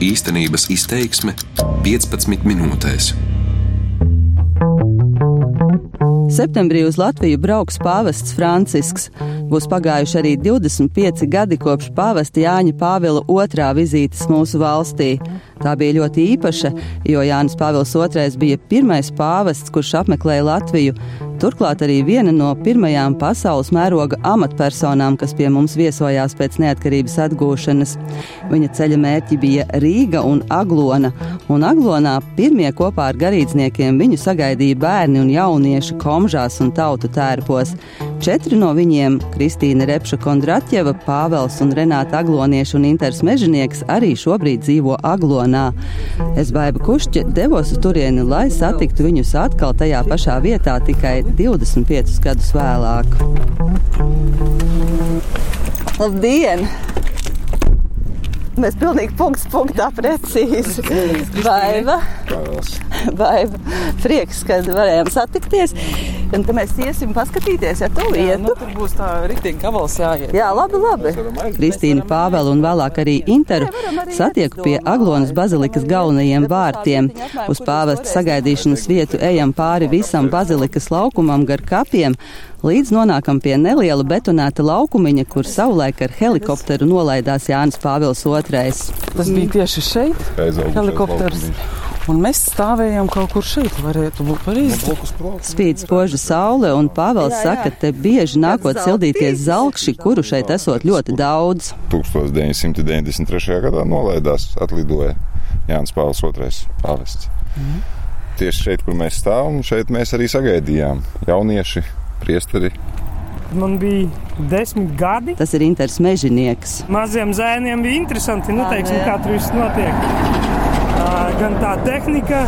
Īstenības izteiksme 15 minūtēs. Septembrī uz Latviju brauks pāvests Francisks. Būs pagājuši arī 25 gadi kopš pāvesta Jāņa Pāvila otrā vizītes mūsu valstī. Tā bija ļoti īpaša, jo Jānis Pāvils II bija pirmais pāvests, kurš apmeklēja Latviju. Turklāt arī viena no pirmajām pasaules mēroga amatpersonām, kas pie mums viesojās pēc neatkarības atgūšanas. Viņa ceļa mērķi bija Rīga un Aglona, un Aglonā pirmie kopā ar garīdzniekiem viņu sagaidīja bērni un jaunieši komžās un tautu tērpos. Četri no viņiem - Kristīna Repša Kondratjeva, Pāvels un Renāta Aglonieša un Inters Mežinieks - arī šobrīd dzīvo Aglonā. Es baiba kušķi devos uz turieni, lai satiktu viņus atkal tajā pašā vietā tikai 25 gadus vēlāk. Labdien! Mēs pilnīgi punkts punktā precīzi. Baiva. Baiva. Prieks, ka varējām satikties. Un ka mēs iesim paskatīties, ja tu Jā, vietu. nu, tur būs tā rītīgi gabals jāiet. Jā, labi, labi. Kristīna Pāvela un vēlāk arī Interu satieku pie Aglonas bazilikas galvenajiem vārtiem. Uz pāvesta sagaidīšanas vietu ejam pāri visam bazilikas laukumam gar kapiem, līdz nonākam pie neliela betonēta laukumiņa, kur savulaik ar helikopteru nolaidās Jānis Pāvils II. Tas bija tieši šeit, helikopters. Un mēs stāvējām kaut kur šeit, varētu būt pareizi. Spīd spoža saule, un Pāvils saka, te bieži nākot sildīties zelkši, kuru šeit esot ļoti daudz. 1993. gadā nolaidās, atlidoja Jānis Pāvils II. pāvests. Mhm. Tieši šeit, kur mēs stāvam, šeit mēs arī sagaidījām jaunieši, priesteri. Man bija desmit gadi. Tas ir Inters Mežinieks. Maziem zēniem bija interesanti, nu, teiksim, jā. kā tur viss notiek. Gan tā tehnika.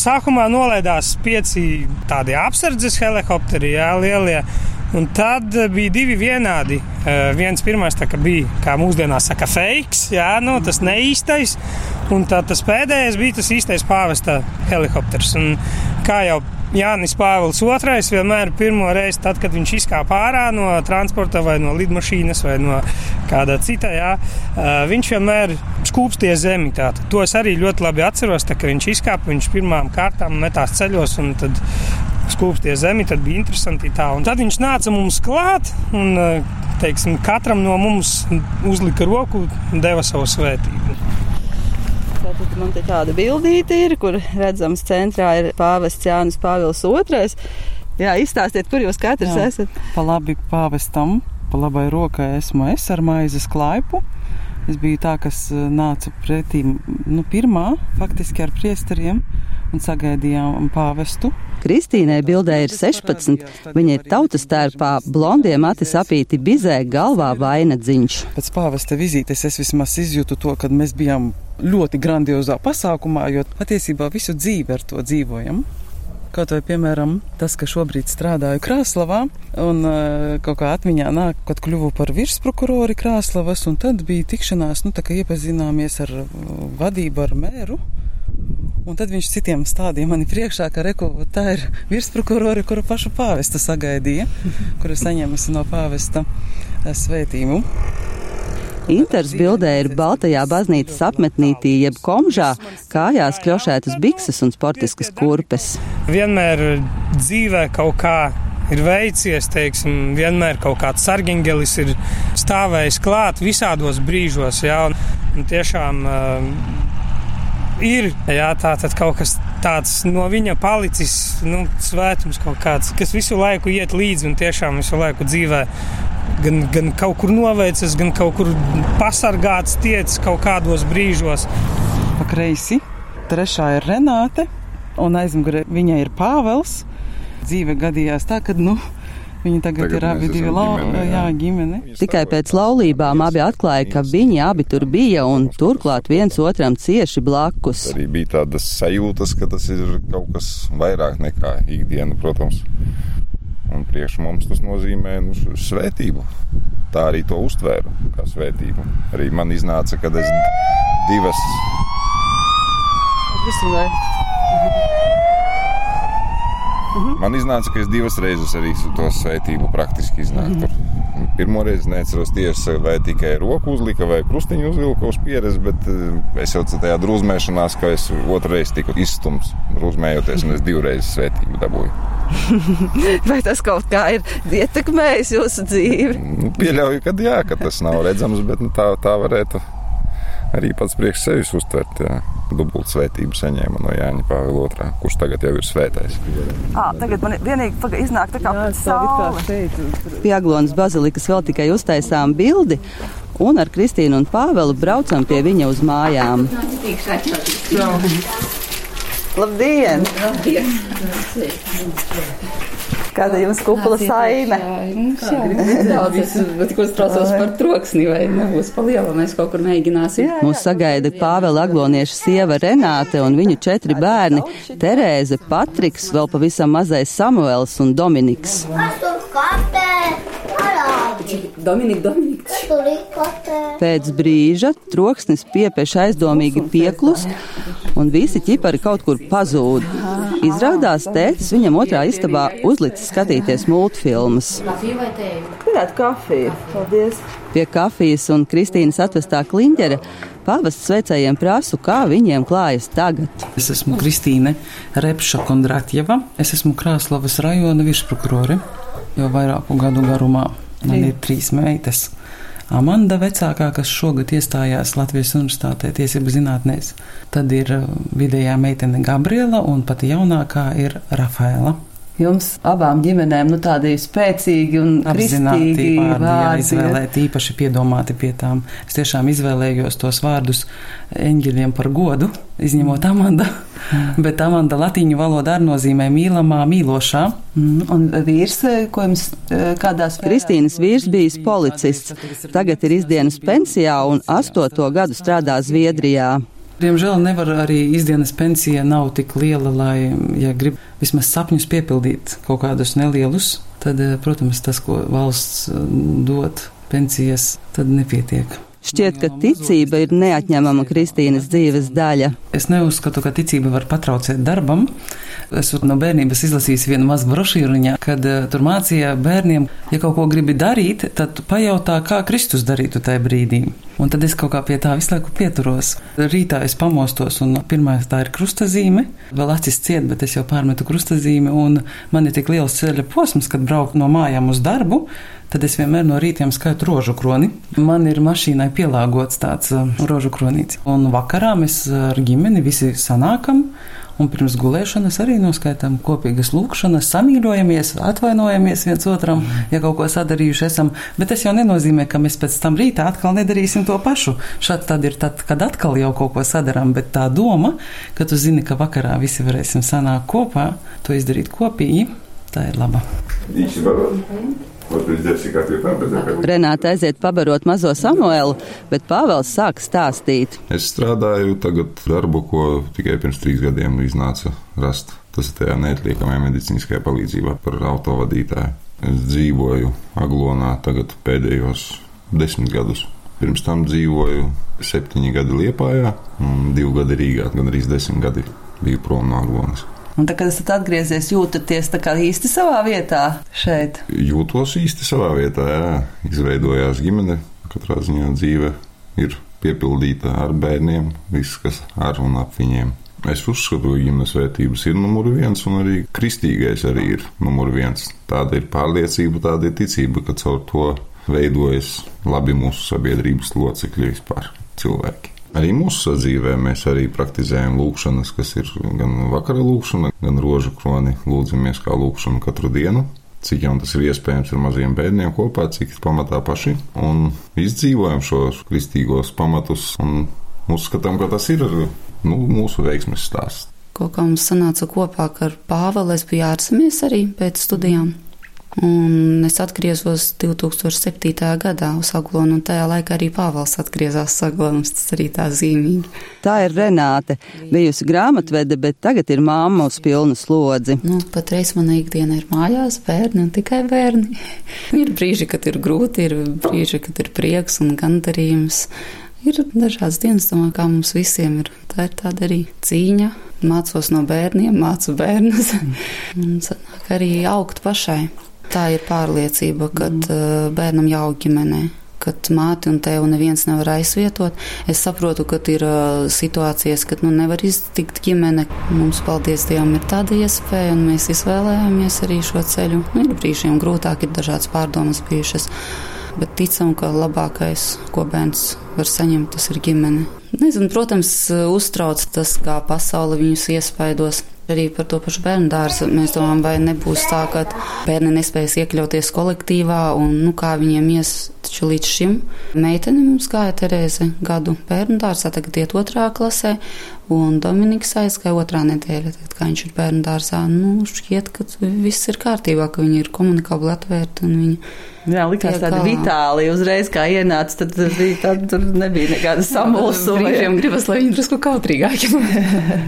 Sākumā nolaidās pieci tādi apsardzes helikopteri, jā, lielie. Un tad bija divi vienādi. Viens pirmais tā, bija, kā mūsdienās saka, fakes, jā, nu, tas neīstais. Un tad tas pēdējais bija tas īstais pāvesta helikopters. Un kā jau Jānis Pāvils II vienmēr pirmo reizi, tad, kad viņš izkāpa ārā no transporta vai no lidmašīnas vai no kāda cita, jā, ā, viņš vienmēr skūpstīja zemi. Tātad. To es arī ļoti labi atceros, tā, ka viņš izkāpa, viņš pirmām kārtām metās ceļos un tad skūpstīja zemi, tad bija interesanti tā. Un tad viņš nāca mums klāt un, ā, teiksim, katram no mums uzlika roku un deva savu svētību. Tātad man te tāda bildīte ir, kur redzams centrā ir pāvests Jānis Pāvils II. Jā, izstāstiet, kur jūs katrs Jā. esat. Pa labi pāvestam, pa labai rokai esmu es ar maizes klaipu. Es biju tā, kas eh, nāca pretī nu, pirmā, faktiski ar priesteriem un sagaidījām pāvestu. Kristīnai bildē ir 16. Viņa ir tautas tērpā, blondie mati sapīti bizē, galvā vainadziņš. Pēc pāvesta vizītes es vismaz izjūtu to, ka mēs bijām ļoti grandiozā pasākumā, jo patiesībā visu dzīvi ar to dzīvojam. Kaut vai, piemēram, tas, ka šobrīd strādāju Krāslavā, un uh, kaut kā atmiņā nāk, kad kļuvu par virsprokurori Krāslavas, un tad bija tikšanās, nu, tā kā iepazināmies ar uh, vadību, ar mēru. Un tad viņš citiem stādīja mani priekšā, ka reku, tā ir virsprokurori, kuru pašu pāvestu sagaidīja, kuru saņēmusi no pāvesta eh, Inters bildē ir Baltajā baznīcas apmetnītī, jeb komžā, kājās kļošētas bikses un sportiskas kurpes. vienmēr dzīvē kaut kā ir veicies, teiksim, vienmēr kaut kāds sargeņģelis ir stāvējis klāt visādos brīžos. Jā, un, un tiešām uh, ir jā, tā, kaut kas tāds no viņa palicis, nu, svētums kaut kāds, kas visu laiku iet līdzi un tiešām visu laiku dzīvē. Gan, gan kaut kur noveicis, gan kaut kur pasargāts, tiec kaut kādos brīžos. Pa kreisi trešā ir Renāte, un aizmugurē viņai ir Pāvels. Dzīve gadījās tā, ka nu, viņi tagad, Tagad ir abi divi lau, ģimene, jā. jā, ģimene. Tikai pēc laulībām abi atklāja, ka viņi abi tur bija un turklāt viens otram cieši blakus. Arī bija tādas sajūtas, ka tas ir kaut kas vairāk nekā ikdiena, protams. Un priekš mums tas nozīmē nu, svētību. Tā arī to uztvēru kā svētību. Arī man iznāca, ka es divas Man iznāca, ka es divas reizes arī to svētību praktiski iznāku. Tur Pirmo reizi neatceros tieši, vai tikai roku uzlika vai krustiņu uzvilka uz pieres, bet eh, es jau tajā drūzmēšanās, ka es otrreiz tiku izstumts drūzmējoties, un es divreiz svētību dabūju. vai tas kaut kā ir ietekmējis jūsu dzīvi? Nu, pieļauju, ka jā, ka tas nav redzams, bet nu, tā, tā varētu arī pats priekš sevis uztvert. Jā. Dubult svētību saņēma no Jāņa Pāvila II, kurš tagad jau ir svētais. À, tagad man vienīgi iznāk tā kā pēc saules. Pie Aglonas bazilikas vēl tikai uztaisām bildi, un ar Kristīnu un Pāvelu braucam pie viņa uz mājām. Labdien! Labdien. Kāda jums kupla saime? Jā, es tikko straucos par troksni, vai nebūs pa lielu, mēs kaut kur mēģināsim. Mūs sagaida Pāvela Aglonieša sieva Renāte un viņu četri bērni - Terēze, Patriks, vēl pavisam mazais Samuels un Dominiks. Dominika, Dominika. Pēc brīža troksnis piepeš aizdomīgi pieklus, un visi ķipari kaut kur pazūd. Izrādās, tētis viņam otrā istabā uzlicis skatīties multfilmas. Gribētu kafiju. Paldies! Pie kafijas un Kristīnas atvestā kliņģera pavasts sveicējiem prasu, kā viņiem klājas tagad. Es esmu Kristīne Repša Kondratjeva. Es esmu Krāslavas rajona virsprokurore jau vairāku gadu garumā. Man ir trīs meitas. Amanda vecākā, kas šogad iestājās Latvijas Universitātē tiesību zinātnēs. Tad ir vidējā meitene Gabriela un pati jaunākā ir Rafaela. Jums abām ģimenēm nu, tādi spēcīgi un apzināti vārdi jāizvēlēt, īpaši piedomāti pie tām. Es tiešām izvēlējos tos vārdus eņģeļiem par godu, izņemot Amanda, bet Amanda latīņu valodā arī nozīmē mīlamā, mīlošā. Mm, un vīrs, ko jums kādās? Kristīnas vīrs bijis policists, tagad ir izdienas pensijā un astoto gadu strādā Zviedrijā. Diemžēl nevar arī izdienas pensija nav tik liela, lai, ja grib vismaz sapņus piepildīt kaut kādus nelielus, tad, protams, tas, ko valsts dod pensijas, tad nepietiek. Šķiet, ka ticība ir neatņemama Kristīnas dzīves daļa. Es neuzskatu, ka ticība var patraucēt darbam. Esmu no bērnības izlasījis vienu mazu brošīriņu, kad tur mācīja bērniem, ja kaut ko gribi darīt, tad pajautā, kā Kristus darītu tajā brīdī. Un tad es kaut kā pie tā visu laiku pieturos. Rītā es pamostos, un pirmā tā ir krustazīme. Vēl acis ciet, bet es jau pārmetu krustazīmi, un man ir tik liels ceļa posms, kad braucu no mājām uz darbu tad es vienmēr no rītiem skaitu rožu kroni. Man ir mašīnai pielāgots tāds uh, rožu kronīts. Un vakarā mēs ar ģimeni visi sanākam. Un pirms gulēšanas arī noskaitām kopīgas lūkšanas, samīļojamies, atvainojamies viens otram, ja kaut ko sadarījuši esam. Bet tas jau nenozīmē, ka mēs pēc tam rītā atkal nedarīsim to pašu. Šāds tad ir tad, kad atkal jau kaut ko sadarām, bet tā doma, ka tu zini, ka vakarā visi varēsim sanākt kopā, to izdarīt kopīgi, tā ir laba. Īsi varot. Renāta aiziet pabarot mazo Samuelu, bet Pāvils sāk stāstīt. Es strādāju tagad darbu, ko tikai pirms trīs gadiem iznāca rast. Tas ir tajā neatliekamajā medicīniskajā palīdzībā par autovadītāju. Es dzīvoju Aglonā tagad pēdējos desmit gadus. Pirms tam dzīvoju septiņi gadi Liepājā un divi gadi Rīgā, gan arī desmit gadi biju prom no Aglonas. Un tā, kad esat atgriezies, jūtaties tā kā īsti savā vietā šeit? Jūtos īsti savā vietā, jā. Izveidojās ģimene, katrā ziņā dzīve ir piepildīta ar bērniem, viss, kas ar un ap viņiem. Es uzskatu, ka ģimenes vērtības ir numur viens, un arī kristīgais arī ir numur viens. Tāda ir pārliecība, tāda ir ticība, ka caur to veidojas labi mūsu sabiedrības locekļi vispār cilvēki. Arī mūsu sadzīvē mēs arī praktizējam lūkšanas, kas ir gan vakara lūkšana, gan rožu kroni. Lūdzamies kā lūkšanu katru dienu. Cik jau tas ir iespējams ar maziem bērniem kopā, cik pamatā paši. Un izdzīvojam šos kristīgos pamatus un uzskatām, ka tas ir nu, mūsu veiksmes stāsts. Kaut kā mums sanāca kopā, ka ar Pāvelu es biju ārsamies arī pēc studijām. Un es atgriezos 2007. gadā uz Aglonu, un tajā laikā arī Pāvils atgriezās Aglonas. Tas arī tā zīmīgi. Tā ir Renāte, bijusi grāmatvede, bet tagad ir māma uz pilnu slodzi. Nu, patreiz mana ikdiena ir mājās, bērni un tikai bērni. ir brīži, kad ir grūti, ir brīži, kad ir prieks un gandarījums. Ir dažādas dienas, domāju, kā mums visiem ir. Tā ir tāda arī cīņa. Mācos no bērniem, mācu bērnus. un sanāk arī augt pašai. Tā ir pārliecība, ka mm. bērnam jau ģimenē kad māti un tevi neviens nevar aizvietot. Es saprotu, ka ir uh, situācijas, kad nu, nevar iztikt ģimene. Mums, paldies Dievam, ir tāda iespēja, un mēs izvēlējāmies arī šo ceļu. Nu, ir brīžiem grūtāk, ir dažādas pārdomas bijušas, bet ticam, ka labākais, ko bērns var saņemt, tas ir ģimene. Nezinu, protams, uztrauc tas, kā pasaule viņus iespaidos. Arī par to pašu bērnu dārzu. Mēs domājam, vai nebūs tā, ka bērni nespēs iekļauties kolektīvā un nu, kā viņiem ies taču līdz šim. Meitene mums gāja Terēze gadu bērnu dārzā, tagad iet otrā klasē, un Dominiks aizgāja otrā nedēļa, tad, kā viņš ir bērnu dārzā. Nu, šķiet, ka viss ir kārtībā, ka viņi ir komunikabli atvērti un viņi. Jā, likās tāda vitāli. Uzreiz, kā ienāca, tad, bija, tad tur nebija nekāda samulsuma. Brīžiem gribas, lai viņi drusku kautrīgāki.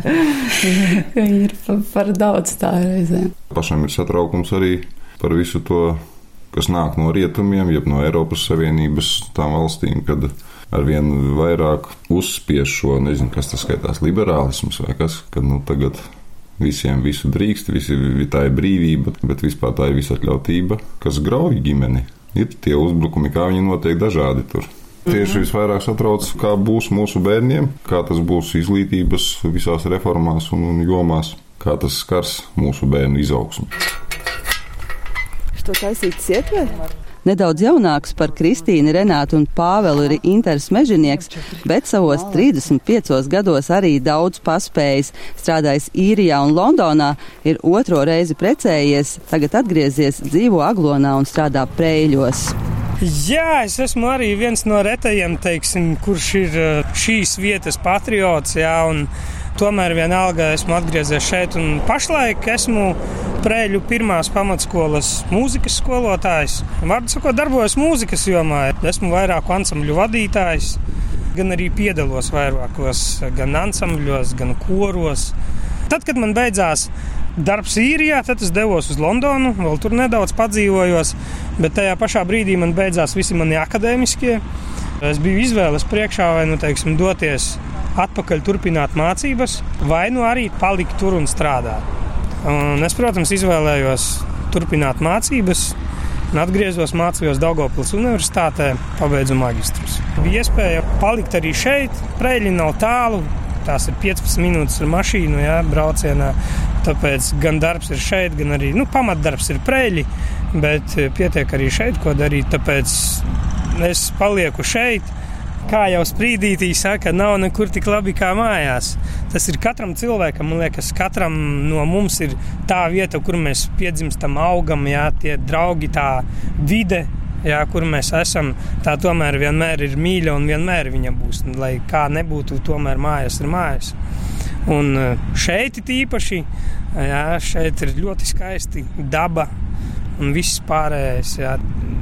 viņi ir par, par daudz tā reizēm. Pašam ir satraukums arī par visu to, kas nāk no rietumiem, jeb no Eiropas Savienības tām valstīm, kad arvien vairāk uzspiež šo, nezinu, kas tas skaitās, liberālisms vai kas, kad nu tagad visiem visu drīkst, visi, tā ir brīvība, bet vispār tā ir visatļautība, kas grauj ģimeni. Ir tie uzbrukumi, kā viņi notiek dažādi tur. Tieši mhm. visvairāk satrauc, kā būs mūsu bērniem, kā tas būs izglītības visās reformās un jomās, kā tas skars mūsu bērnu izaugsmu. Šo taisīt sietvēr? Nedaudz jaunāks par Kristīnu, Renātu un Pāvelu ir Inters Mežinieks, bet savos 35 gados arī daudz paspējis. Strādājis īrijā un Londonā, ir otro reizi precējies, tagad atgriezies, dzīvo Aglonā un strādā prēļos. Jā, es esmu arī viens no retajiem, teiksim, kurš ir eh, šīs vietas patriots. Jā, tomēr vienalga esmu atgriezies šeit un pašlaik esmu Prēļu pirmās pamatskolas mūzikas skolotājs. Vārdu sakot, darbojos mūzikas jomā. Esmu vairāku ansambļu vadītājs, gan arī piedalos vairākos gan ansambļos, gan koros. Tad, kad man beidzās darbs īrijā, tad es devos uz Londonu, vēl tur nedaudz padzīvojos, bet tajā pašā brīdī man beidzās visi mani akadēmiskie. Es biju izvēles priekšā vai nu teiksim, doties atpakaļ, turpināt mācības, vai nu arī palikt tur un strādāt. Un es, protams, izvēlējos turpināt mācības. Atgriezos, mācījos Daugopils Universitātē, pabeidzu magistrus. Bija iespēja palikt arī šeit. Preļi nav tālu, tās ir 15 minūtes ar mašīnu, jā, braucienā. Tāpēc gan darbs ir šeit, gan arī nu, pamatdarbs ir preļi, bet pietiek arī šeit, ko darīt. Tāpēc es palieku šeit kā jau sprīdītī saka, nav nekur tik labi kā mājās. Tas ir katram cilvēkam, man liekas, katram no mums ir tā vieta, kur mēs piedzimstam, augam, jā, tie draugi, tā vide. Jā, kur mēs esam, tā tomēr vienmēr ir mīļa un vienmēr viņa būs. Lai kā nebūtu, tomēr mājas ir mājas. Un eh, šeit ir īpaši, jā, šeit ir ļoti skaisti daba un viss pārējais. Jā.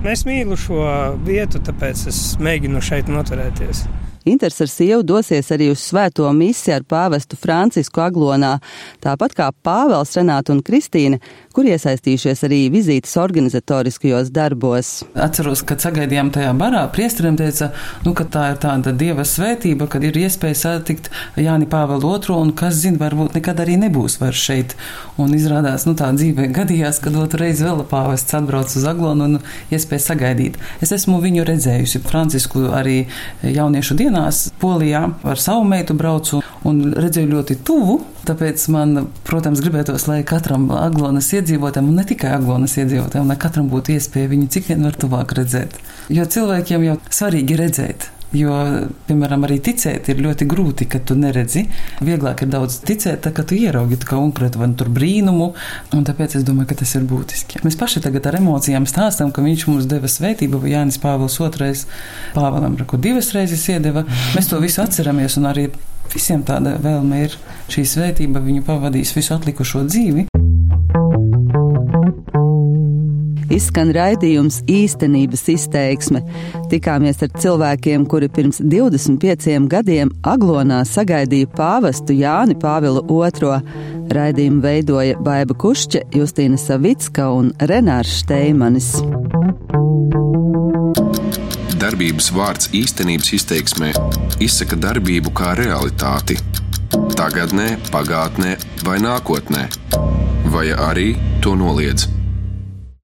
Es mīlu šo vietu, tāpēc es mēģinu šeit noturēties. Inters ar sievu dosies arī uz svēto misiju ar pāvestu Francisku Aglonā, tāpat kā Pāvels, Renāta un Kristīne, kur iesaistījušies arī vizītes organizatoriskajos darbos. Atceros, kad sagaidījām tajā barā, priesteriem teica, nu, ka tā ir tāda dieva svētība, kad ir iespēja satikt Jāni Pāvelu otro, un kas zina, varbūt nekad arī nebūs vairs šeit. Un izrādās, nu tā dzīvē gadījās, kad otru reizi vēl pāvests atbrauc uz Aglonu un iespēja sagaidīt. Es esmu viņu redzējusi, Francisku arī jauniešu dienā dienās Polijā ar savu meitu braucu un redzēju ļoti tuvu. Tāpēc man, protams, gribētos, lai katram Aglonas iedzīvotājam, un ne tikai Aglonas iedzīvotājam, lai katram būtu iespēja viņu cik vien var tuvāk redzēt. Jo cilvēkiem jau svarīgi redzēt. Jo, piemēram, arī ticēt ir ļoti grūti, kad tu neredzi. Vieglāk ir daudz ticēt, tā, ka tu ieraugi konkrētu vai nu tur brīnumu, tāpēc es domāju, ka tas ir būtiski. Mēs paši tagad ar emocijām stāstam, ka viņš mums deva svētību, vai Jānis Pāvils II Pāvēlam, ko divas reizes iedeva. Mēs to visu atceramies, un arī visiem tāda vēlme ir šī svētība, viņu pavadīs visu atlikušo dzīvi izskan raidījums īstenības izteiksme. Tikāmies ar cilvēkiem, kuri pirms 25 gadiem Aglonā sagaidīja pāvestu Jāni Pāvilu II. Raidījumu veidoja Baiva Kušķe, Justīna Savicka un Renārs Šteimanis. Darbības vārds īstenības izteiksmē izsaka darbību kā realitāti. Tagatnē, pagātnē vai nākotnē, vai arī to noliedz.